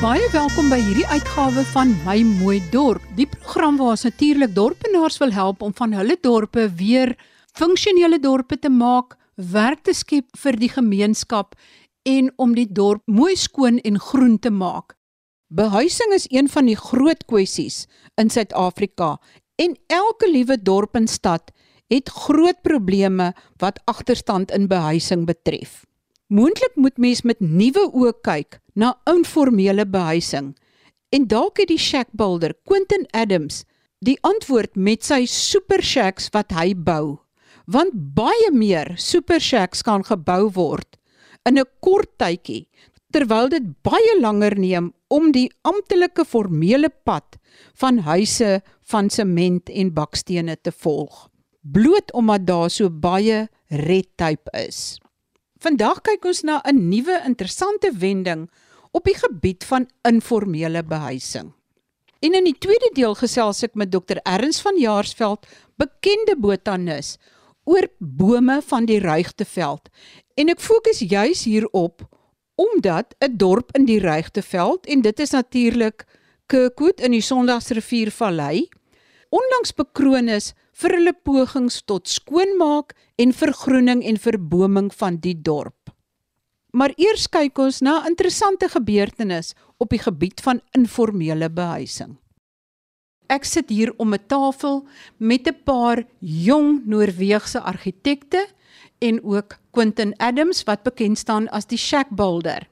Baie welkom by hierdie uitgawe van My Mooi Dorp. Die program waar ons natuurlik dorpenaars wil help om van hulle dorpe weer funksionele dorpe te maak, werk te skep vir die gemeenskap en om die dorp mooi skoon en groen te maak. Behuising is een van die groot kwessies in Suid-Afrika en elke liewe dorp en stad het groot probleme wat agterstand in behuising betref. Moontlik moet mens met nuwe oë kyk na informele behuising. En dalk het die shack builder Quentin Adams die antwoord met sy super shacks wat hy bou. Want baie meer super shacks kan gebou word in 'n kort tydjie terwyl dit baie langer neem om die amptelike formele pad van huise van sement en bakstene te volg. Bloot omdat daar so baie red tape is. Vandag kyk ons na 'n nuwe interessante wending op die gebied van informele behuising. En in die tweede deel gesels ek met Dr. Erns van Jaarsveld, bekende botanis, oor bome van die Ruigteveld. En ek fokus juis hierop omdat 'n dorp in die Ruigteveld en dit is natuurlik Kirkwood in die Sondagsriviervallei onlangs bekroon is vir hulle pogings tot skoonmaak en vergroening en verboming van die dorp. Maar eers kyk ons na 'n interessante gebeurtenis op die gebied van informele behuising. Ek sit hier om 'n tafel met 'n paar jong Noorweegse argitekte en ook Quentin Adams wat bekend staan as die Shack Builder.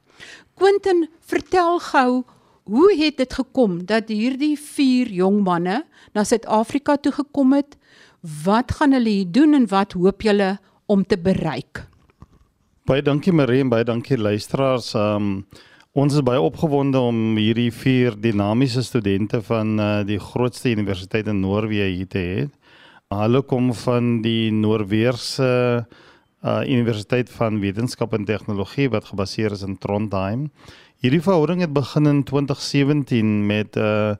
Quentin, vertel gou, hoe het dit gekom dat hierdie vier jong manne na Suid-Afrika toe gekom het Wat gaan hulle hier doen en wat hoop julle om te bereik? Baie dankie Marie en baie dankie luisteraars. Um ons is baie opgewonde om hierdie vier dinamiese studente van uh, die grootste universiteit in Noorwe hier te hê. Hulle kom van die Noorweerse uh, Universiteit van Wetenskap en Tegnologie wat gebaseer is in Trondheim. Hierdie verhouding het begin in 2017 met 'n uh,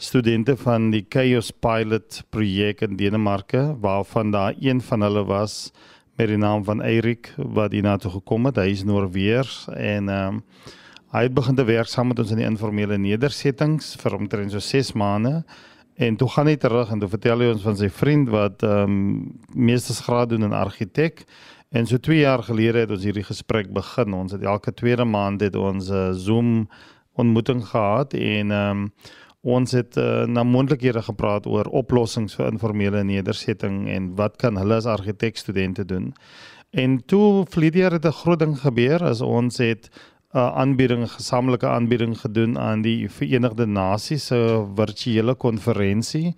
studente van die Chaos Pilot projek in Denemarke waarvan daar een van hulle was met die naam van Erik wat hier na toe gekom het. Hy is Noorweers en ehm um, hy het begin te werk saam met ons in die informele nedersettings vir omtrent so 6 maande. En toe gaan hy terug en toe vertel hy ons van sy vriend wat ehm um, meestersgraad doen in argitek. En so 2 jaar gelede het ons hierdie gesprek begin. Ons het elke tweede maand het ons 'n uh, Zoom ontmoeting gehad en ehm um, Ons het uh, na moontlikhede gepraat oor oplossings vir informele nedersetting en wat kan hulle as argitekstudente doen. En toe vlede jaar het 'n groot ding gebeur as ons het 'n uh, aanbieding gesamentlike aanbieding gedoen aan die Verenigde Nasies se virtuele konferensie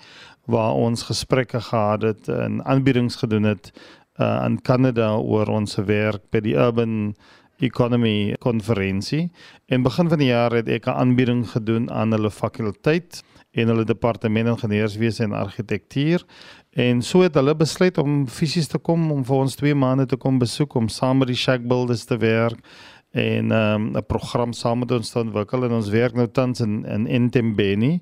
waar ons gesprekke gehad het en aanbiedings gedoen het uh, in Kanada oor ons werk by die Urban Economy konferensie. En begin van die jaar het ek 'n aanbieding gedoen aan hulle fakulteit en hulle departement ingenieurswese en argitektuur. En so het hulle besluit om fisies te kom om vir ons 2 maande te kom besoek om saam met die shack builders te werk en ehm, 'n um, program saam met ons te ontwikkel en ons werk nou tans in in Entembeni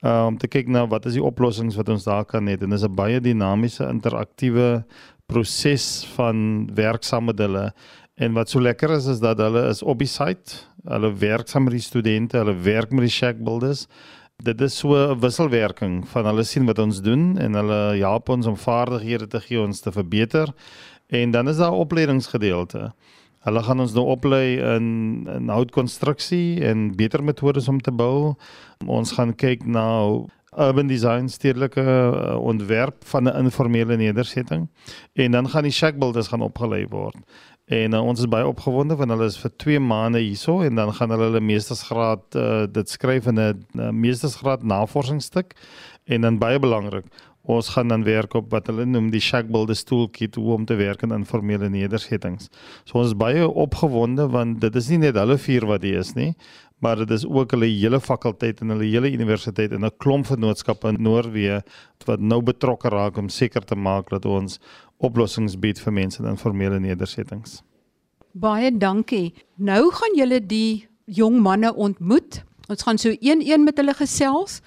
uh, om te kyk na wat is die oplossings wat ons daar kan hê en dit is 'n baie dinamiese interaktiewe proses van werk saam met hulle En wat so lekker is is dat hulle is op die site. Hulle werk saam met die studente, hulle werk met die shack builders. Dit is so 'n wisselwerking van hulle sien wat ons doen en hulle help ons om vaardighede te gee ons te verbeter. En dan is daar opleidingsgedeelte. Hulle gaan ons nou oplei in in houtkonstruksie en beter metodes om te bou. Ons gaan kyk na urban design stedelike uh, ontwerp van 'n informele nedersetting en dan gaan die shack builders gaan opgelei word. En uh, ons is baie opgewonde want hulle is vir 2 maande hierso en dan gaan hulle hulle meestersgraad uh, dit skryf in 'n meestersgraad navorsingsstuk en dan baie belangrik ons gaan dan werk op wat hulle noem die Shack Builder Toolkit hoe om te werk in informele nedersettings. So ons is baie opgewonde want dit is nie net hulle vier wat hier is nie, maar dit is ook hulle hele fakulteit en hulle hele universiteit en 'n klomp vennootskappe in Noorwe wat nou betrokke raak om seker te maak dat ons oplossings bied vir mense in informele nedersettings. Baie dankie. Nou gaan julle die jong manne ontmoet. Ons gaan so een-een met hulle gesels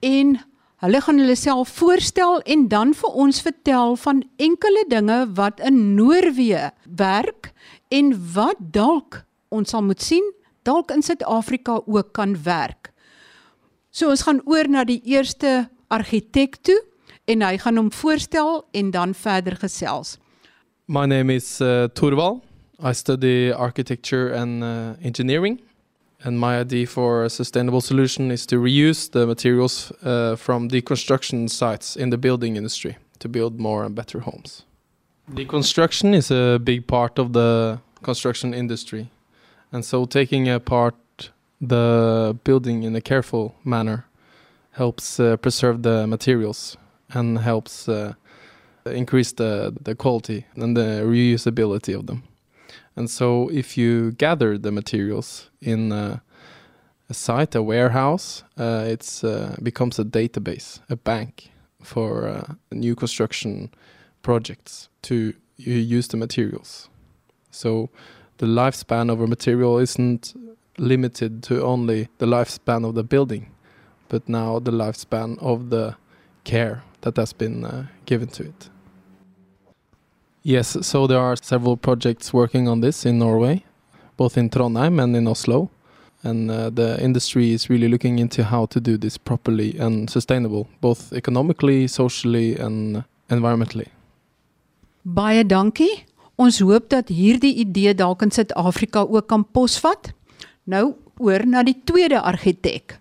en hulle gaan hulle self voorstel en dan vir ons vertel van enkele dinge wat in Noorwe werk en wat dalk ons sal moet sien dalk in Suid-Afrika ook kan werk. So ons gaan oor na die eerste argitek toe en hy gaan hom voorstel en dan verder gesels. My name is uh, Torvald. I study architecture and uh, engineering. And my idea for a sustainable solution is to reuse the materials uh, from deconstruction sites in the building industry to build more and better homes. Deconstruction is a big part of the construction industry. And so taking apart the building in a careful manner helps uh, preserve the materials and helps uh, increase the, the quality and the reusability of them. And so, if you gather the materials in a, a site, a warehouse, uh, it uh, becomes a database, a bank for uh, new construction projects to use the materials. So, the lifespan of a material isn't limited to only the lifespan of the building, but now the lifespan of the care that has been uh, given to it. Yes, so there are several projects working on this in Norway, both in Trondheim and in Oslo. And uh, the industry is really looking into how to do this properly and sustainable, both economically, socially and environmentally. Baie dankie. Ons hoop dat hierdie idee dalk in Suid-Afrika ook kan posvat. Nou oor na die tweede argitek.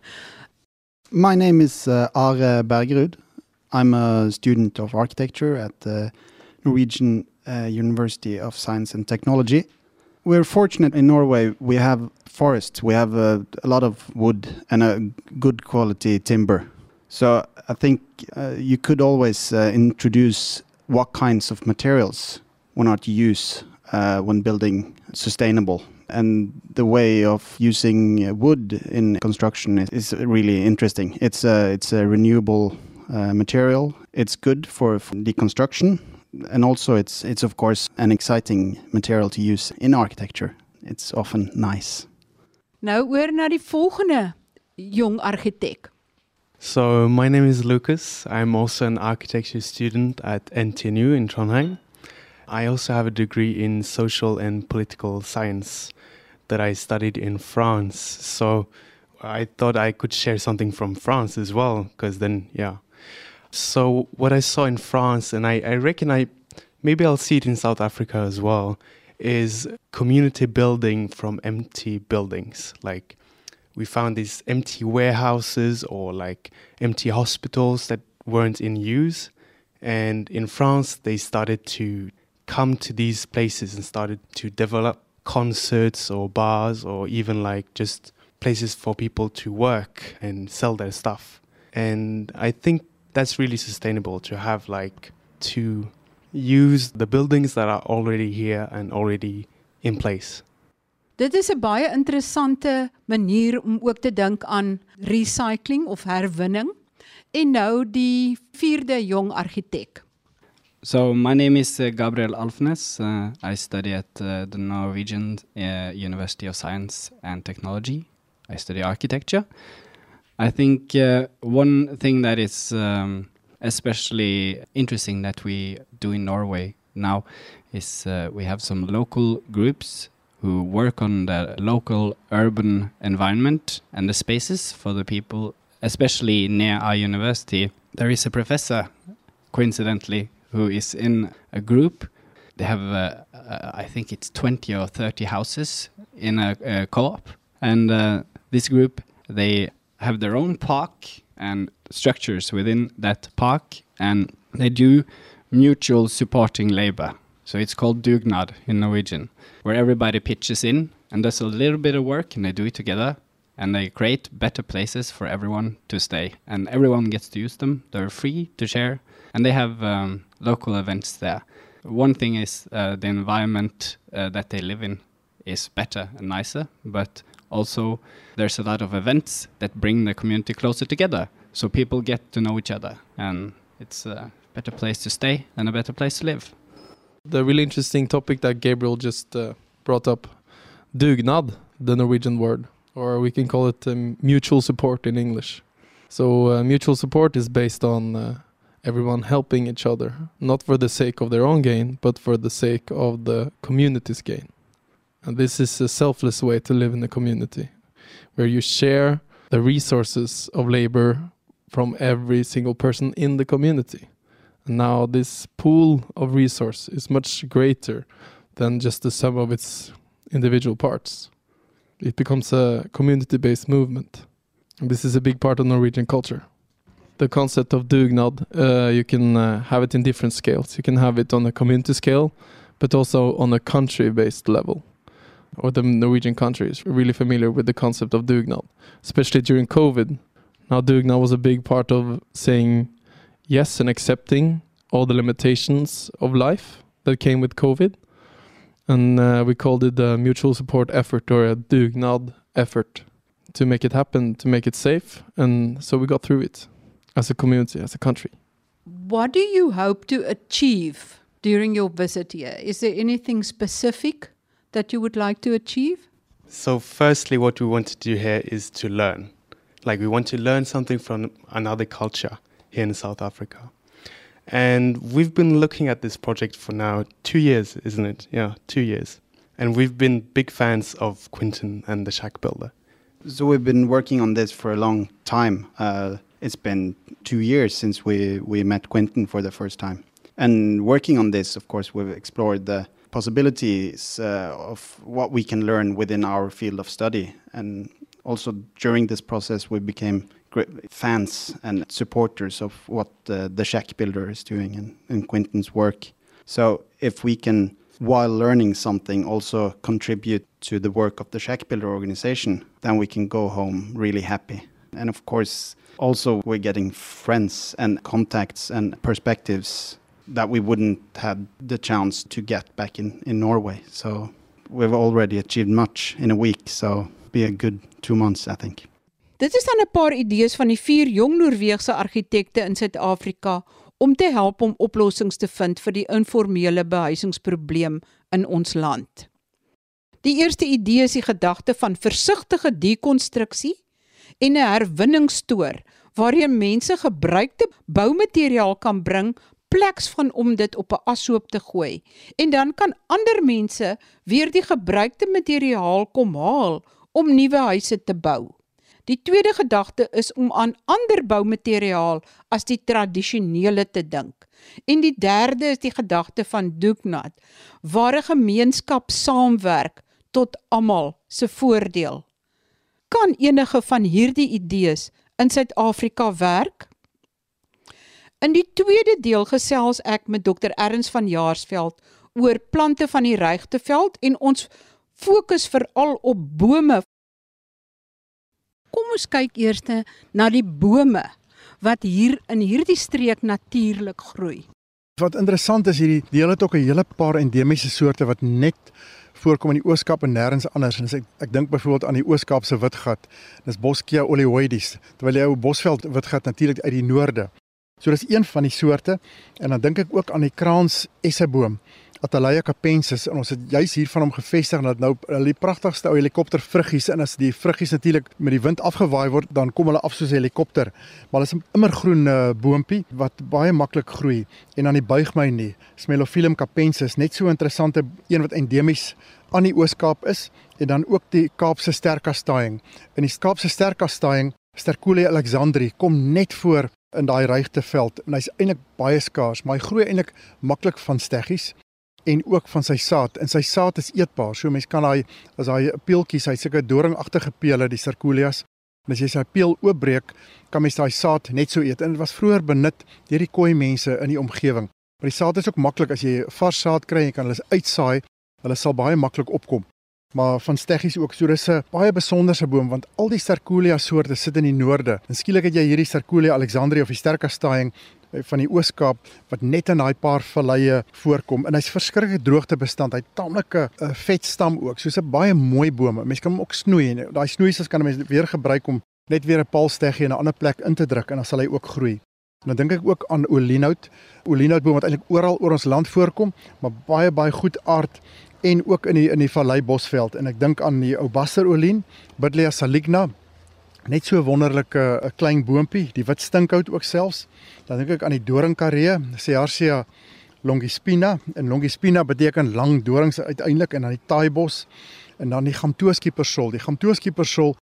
My name is uh, Are Bergerud. I'm a student of architecture at the Norwegian uh, University of Science and Technology. We're fortunate in Norway. We have forests. We have a lot of wood and a good quality timber. So I think uh, you could always uh, introduce what kinds of materials one are to use uh, when building sustainable. And the way of using uh, wood in construction is, is really interesting. It's a, it's a renewable Uh, material. It's good for, for deconstruction and also it's it's of course an exciting material to use in architecture. It's often nice. Nou oor na die volgende jong argitek. So my name is Lucas. I'm also an architecture student at NTNU in Trondheim. I also have a degree in social and political science that I studied in France. So I thought I could share something from France as well, because then, yeah, so what I saw in France, and I, I reckon I maybe I'll see it in South Africa as well, is community building from empty buildings. Like we found these empty warehouses or like empty hospitals that weren't in use. And in France, they started to come to these places and started to develop concerts or bars or even like just places for people to work and sell their stuff. And I think that's really sustainable to have like to use the buildings that are already here and already in place. Dit is 'n baie interessante manier om ook te dink aan recycling of herwinning. En nou die vierde jong argitek. So my name is uh, Gabriel Alfnes. Uh, I study at uh, the Norwegian uh, University of Science and Technology. I study architecture. I think uh, one thing that is um, especially interesting that we do in Norway now is uh, we have some local groups who work on the local urban environment and the spaces for the people, especially near our university. There is a professor, coincidentally, who is in a group. They have, uh, uh, I think it's 20 or 30 houses in a, a co op. And uh, this group, they have their own park and structures within that park, and they do mutual supporting labor. So it's called dugnad in Norwegian, where everybody pitches in and does a little bit of work, and they do it together, and they create better places for everyone to stay, and everyone gets to use them. They're free to share, and they have um, local events there. One thing is uh, the environment uh, that they live in is better and nicer, but also there's a lot of events that bring the community closer together so people get to know each other and it's a better place to stay and a better place to live. The really interesting topic that gabriel just uh, brought up dugnad the norwegian word or we can call it um, mutual support in english. So uh, mutual support is based on uh, everyone helping each other not for the sake of their own gain but for the sake of the community's gain And this is a selfless way to live in the community, where you share the resources of labor from every single person in the community. And now this pool of resource is much greater than just the sum of its individual parts. It becomes a community-based movement. And this is a big part of Norwegian culture. The concept of dugnad, uh, you can uh, have it in different scales. You can have it on a community scale, but also on a country-based level. Or the Norwegian country is really familiar with the concept of dugnad, especially during COVID. Now, dugnad was a big part of saying yes and accepting all the limitations of life that came with COVID. And uh, we called it a mutual support effort or a dugnad effort to make it happen, to make it safe. And so we got through it as a community, as a country. What do you hope to achieve during your visit here? Is there anything specific that you would like to achieve? So, firstly, what we want to do here is to learn. Like, we want to learn something from another culture here in South Africa. And we've been looking at this project for now two years, isn't it? Yeah, two years. And we've been big fans of Quinton and the Shack Builder. So we've been working on this for a long time. Uh, it's been two years since we, we met Quinton for the first time. And working on this, of course, we've explored the possibilities uh, of what we can learn within our field of study. And also during this process, we became great fans and supporters of what uh, the Shack Builder is doing and, and Quentin's work. So if we can, while learning something, also contribute to the work of the Shack Builder organization, then we can go home really happy. And of course, also we're getting friends and contacts and perspectives that we wouldn't have the chance to get back in, in Norway. So we've already achieved much in a week. So be a good two months, I think. Dit is dan 'n paar idees van die vier jong Noorse argitekte in Suid-Afrika om te help om oplossings te vind vir die informele behuisingsprobleem in ons land. Die eerste idee is die gedagte van versigtige dekonstruksie en 'n herwinningstoer waarin mense gebruikte boumateriaal kan bring pleks van om dit op 'n ashoop te gooi en dan kan ander mense weer die gebruikte materiaal kom haal om nuwe huise te bou. Die tweede gedagte is om aan ander boumateriaal as die tradisionele te dink. En die derde is die gedagte van Doeknat, waar 'n gemeenskap saamwerk tot almal se voordeel. Kan enige van hierdie idees in Suid-Afrika werk? In die tweede deel gesels ek met Dr Erns van Jaarsveld oor plante van die Regteveld en ons fokus veral op bome. Kom ons kyk eers na die bome wat hier in hierdie streek natuurlik groei. Wat interessant is hierdie deel het ook 'n hele paar endemiese soorte wat net voorkom in die Ooskaap en nêrens anders. En ek ek dink byvoorbeeld aan die Ooskaapse witgat. Dis Boschia oleoides, terwyl jy ou Bosveld witgat natuurlik uit die noorde. So dis een van die soorte en dan dink ek ook aan die kraans esseboom. Atalaya capensis en ons het juis hier van hom gevestig en dat nou hulle die pragtigste ou helikopter vruggies en as die vruggies natuurlik met die wind afgewaai word dan kom hulle af soos 'n helikopter. Maar hulle is 'n immergroen uh, boontjie wat baie maklik groei en dan die buig my nie. Smelophyllum capensis net so 'n interessante een wat endemies aan die Oos-Kaap is en dan ook die Kaapse sterkastaing. In die Kaapse sterkastaing Sterculia alexandri kom net voor in daai regte veld en hy's eintlik baie skaars, maar hy groei eintlik maklik van steggies en ook van sy saad. En sy saad is eetbaar. So mense kan daai as daai peeltjies, hy sulke doringagtige pele, die Sterculias. En as jy sy peel oopbreek, kan mens daai saad net so eet. En dit was vroeër benut deur die koi mense in die omgewing. Maar die saad is ook maklik as jy vars saad kry, jy kan hulle uitsaai. Hulle sal baie maklik opkom maar van steggies ook. So dis 'n baie besonderse boom want al die Sterculia soorte sit in die noorde. En skielik het jy hierdie Sterculia alexandri of die sterkastaing eh, van die Ooskaap wat net in daai paar valleie voorkom en hy's verskriklik droogtebestand. Hy't taamlike uh, vet stam ook. So's 'n baie mooi boom. Mens kan hom ook snoei en daai snoeisels kan mense weer gebruik om net weer 'n paalsteggie in 'n ander plek in te druk en dan sal hy ook groei. En dan dink ek ook aan olienhout. Olienhoutboom wat eintlik oral oor ons land voorkom, maar baie baie goed aard en ook in die in die Vallei Bosveld en ek dink aan die ou Basterolien, Bidlea saligna. Net so 'n wonderlike 'n klein boontjie, die wit stinkhout ook selfs. Dan dink ek aan die doringkaree, Cearcia Longispina en Longispina beteken lang dorings uiteindelik en dan die taaibos en dan die Gamtoskiepersol. Die Gamtoskiepersol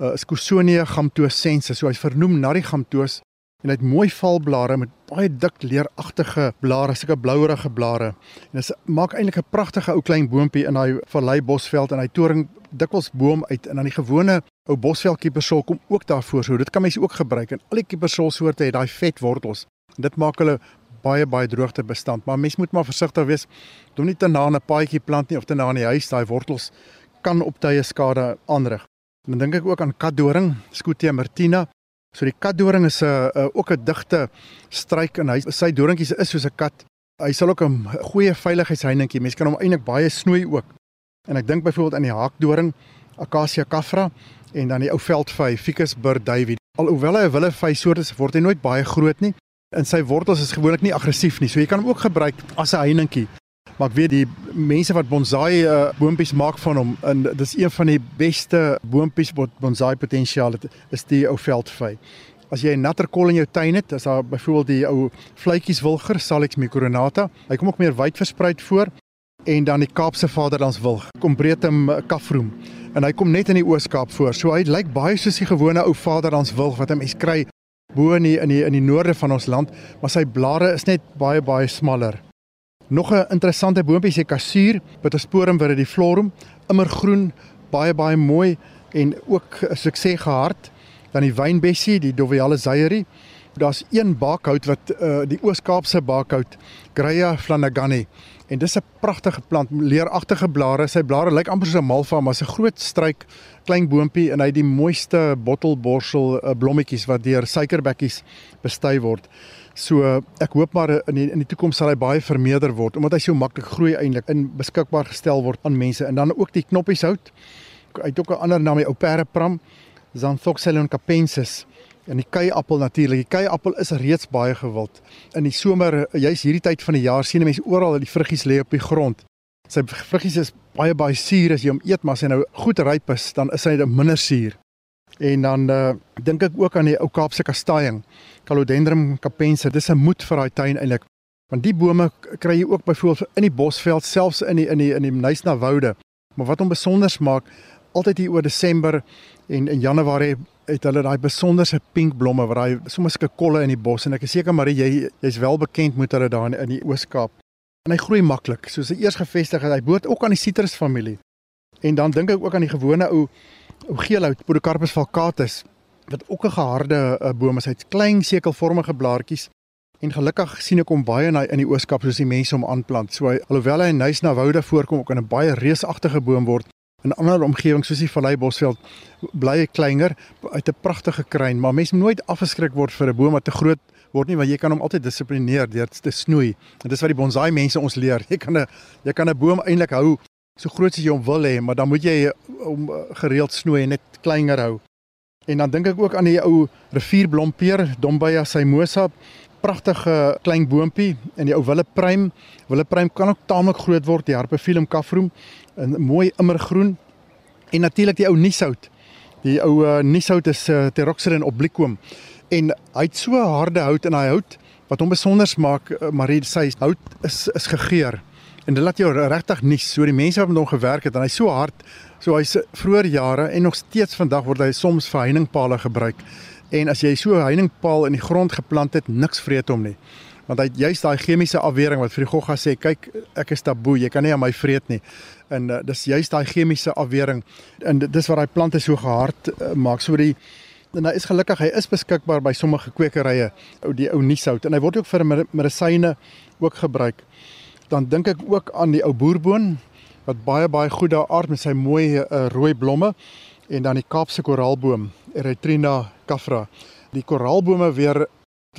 uh, is Cousonia gamtosensis, so hy's vernoem na die gamtoos en hy het mooi valblare met baie dik leeragtige blare, sulke blouerige blare. En dit maak eintlik 'n pragtige ou klein boontjie in daai vallei bosveld en hy toring dikwels boom uit en dan die gewone ou bosveldkiepersol kom ook daarvoor. So dit kan mense ook gebruik en al die kiepersol soorte het daai vet wortels. En dit maak hulle baie baie droogte bestand, maar mens moet maar versigtig wees. Doen nie te na 'n paadjie plant nie of te na in die huis, daai wortels kan op tye skade aanrig. Dan dink ek ook aan katdoring, Scutia martina. So die katdoring is 'n uh, ook 'n digte struik en hy sy doringkies is soos 'n kat. Hy sal ook 'n goeie veiligheidsheininkie. Mense kan hom eintlik baie snoei ook. En ek dink byvoorbeeld aan die haakdoring, Acacia caffra en dan die ou veldvy, Ficus burdavi. Alhoewel hy 'n willevy soort is, word hy nooit baie groot nie. En sy wortels is gewoonlik nie aggressief nie. So jy kan hom ook gebruik as 'n heininkie. Maar ek weet die mense wat bonsai uh, boontjies maak van hom en dis een van die beste boontjies wat bonsai potensiaal het is die ou veldvy. As jy 'n natter kol in jou tuin het, as daar byvoorbeeld die ou vletjies wilger, Salix micronata, hy kom ook meer wyd versprei voor en dan die Kaapse Vaderlands wilg, kom breedem kafroem en hy kom net in die Oos-Kaap voor. So hy lyk baie soos die gewone ou Vaderlands wilg wat 'n mens kry bo in die in die in die noorde van ons land, maar sy blare is net baie baie smaller. Nog 'n interessante boontjie se kasuur, Pittosporum vir die florum, immergroen, baie baie mooi en ook 'n sukses gehard. Dan die wynbessie, die Doviale zeierie. Daar's een baakhout wat uh, die Oos-Kaapse baakhout, Greya flanagani. En dis 'n pragtige plant, leeragtige blare. Sy blare lyk amper soos 'n malva, maar 'n groot struik, klein boontjie en hy het die mooiste bottelborsel uh, blommetjies wat deur suikerbekkies bestui word. So ek hoop maar in die, in die toekoms sal hy baie vermeerder word omdat hy so maklik groei eintlik in beskikbaar gestel word aan mense en dan ook die knoppies hout. Hy het ook 'n ander naam, die Operapram, Xanthoxylon capensis en die keiappel natuurlik. Die keiappel is reeds baie gewild. In die somer, juis hierdie tyd van die jaar sien mense oral dat die vruggies lê op die grond. Sy vruggies is baie baie suur as jy hom eet, maar as hy nou goed ryp is, dan is hy minder suur. En dan uh, dink ek ook aan die ou Kaapse kastaaiing. Calodendrum capense. Dis 'n moed vir daai tuin eintlik. Want die bome kry jy ook byvoorbeeld in die bosveld, selfs in die in die in die Nysna woude. Maar wat hom besonder maak, altyd hier oor Desember en in Januarie het hulle daai besonderse pink blomme wat daai sommer sulke kolle in die bos en ek is seker maar jy jy's wel bekend met hulle daar in die Oos-Kaap. En hy groei maklik. Soos hy eers gevestig het, hy behoort ook aan die sitrusfamilie. En dan dink ek ook aan die gewone ou ou geelhout Podocarpus falcatus wat ook 'n geharde uh, boom is. Hy het klein sekelvormige blaartjies en gelukkig sien ek hom baie in die, in die ooskap soos die mense hom aanplant. So hy, alhoewel hy nice na woude voorkom ook 'n baie reusagtige boom word in ander omgewings soos die Vallei Bosveld bly hy kleiner uit 'n pragtige kruin, maar mense moet nooit afgeskrik word vir 'n boom wat te groot word nie want jy kan hom altyd dissiplineer deur te snoei. En dis wat die bonsai mense ons leer. Jy kan 'n jy kan 'n boom eintlik hou so groot as jy hom wil hê, maar dan moet jy hom gereeld snoei en net kleiner hou. En dan dink ek ook aan die ou rivierblompeer, Dombaya simosa, pragtige klein boontjie en die ou willepruim. Willepruim kan ook taamlik groot word, die Harpephyllum caffrum, 'n mooi immergroen. En natuurlik die ou nieshout. Die ou uh, nieshout is uh, Teroxerin obliquum en hy het so harde hout in hy hout wat hom besonder maak, uh, Marie sê hout is is gegeur. En dit laat jou regtig nies. So die mense wat met hom gewerk het en hy so hard So hy's vroeër jare en nog steeds vandag word hy soms vir heiningpale gebruik. En as jy so 'n heiningpaal in die grond geplant het, niks vreet hom nie. Want hy juist daai chemiese afwering wat vir die gogga sê, kyk, ek is taboe, jy kan nie aan my vreet nie. En uh, dis juist daai chemiese afwering en dis wat daai plante so gehard uh, maak. So die en hy is gelukkig, hy is beskikbaar by sommige kwekerye, ou die ou nieshout en hy word ook vir medisyne ook gebruik. Dan dink ek ook aan die ou boerboon wat baie baie goed daar aard met sy mooi uh, rooi blomme en dan die Kaapse koraalboom Erythrina caffra. Die koraalbome weer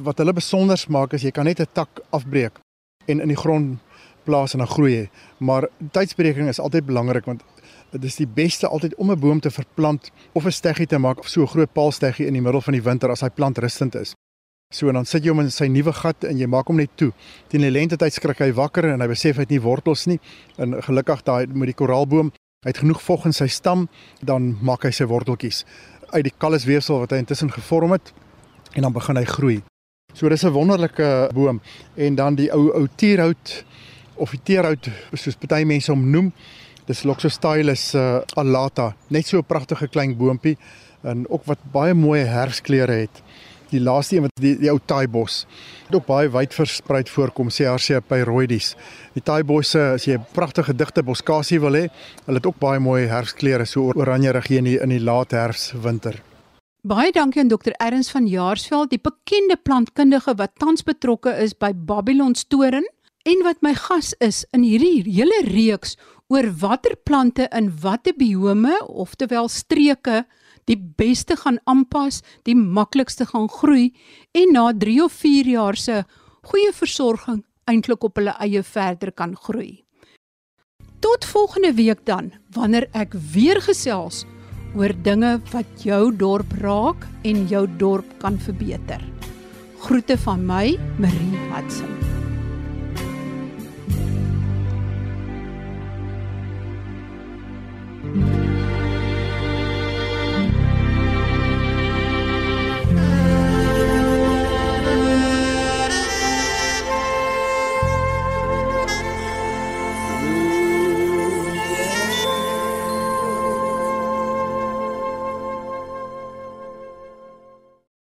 wat hulle besonder maak is jy kan net 'n tak afbreek en in die grond plaas en dan groei hy. Maar tydsberekening is altyd belangrik want dit is die beste altyd om 'n boom te verplant of 'n steggie te maak of so 'n groot paalsteggie in die middel van die winter as hy plant rustend is. So dan sit jy hom in sy nuwe gat en jy maak hom net toe. Teen die lente tyd skrik hy wakker en hy besef hy het nie wortels nie. En gelukkig daai met die koraalboom, hy het genoeg vog in sy stam, dan maak hy sy worteltjies uit die kallusweefsel wat hy intussen gevorm het en dan begin hy groei. So dis 'n wonderlike boom en dan die ou ou tierhout of die teerhout soos party mense hom noem. Dis Loxostylus uh, alata, net so 'n pragtige klein boontjie en ook wat baie mooi herfskleure het. Die laaste een wat die, die ou taaibos het ook baie wyd versprei voorkom, sê Arsia pyroides. Die taaibosse, as jy 'n pragtige digte boskasie wil hê, hulle het ook baie mooi herfskleure, so oranje regie in die, in die laat herfs winter. Baie dankie aan Dr. Erns van Jaarsveld, die bekende plantkundige wat tans betrokke is by Babylon Storen en wat my gas is in hierdie hele reeks oor watter plante in watter biome, oftewel streke die beste gaan aanpas, die maklikste gaan groei en na 3 of 4 jaar se goeie versorging eintlik op hulle eie verder kan groei. Tot volgende week dan, wanneer ek weer gesels oor dinge wat jou dorp raak en jou dorp kan verbeter. Groete van my, Marie Hudson.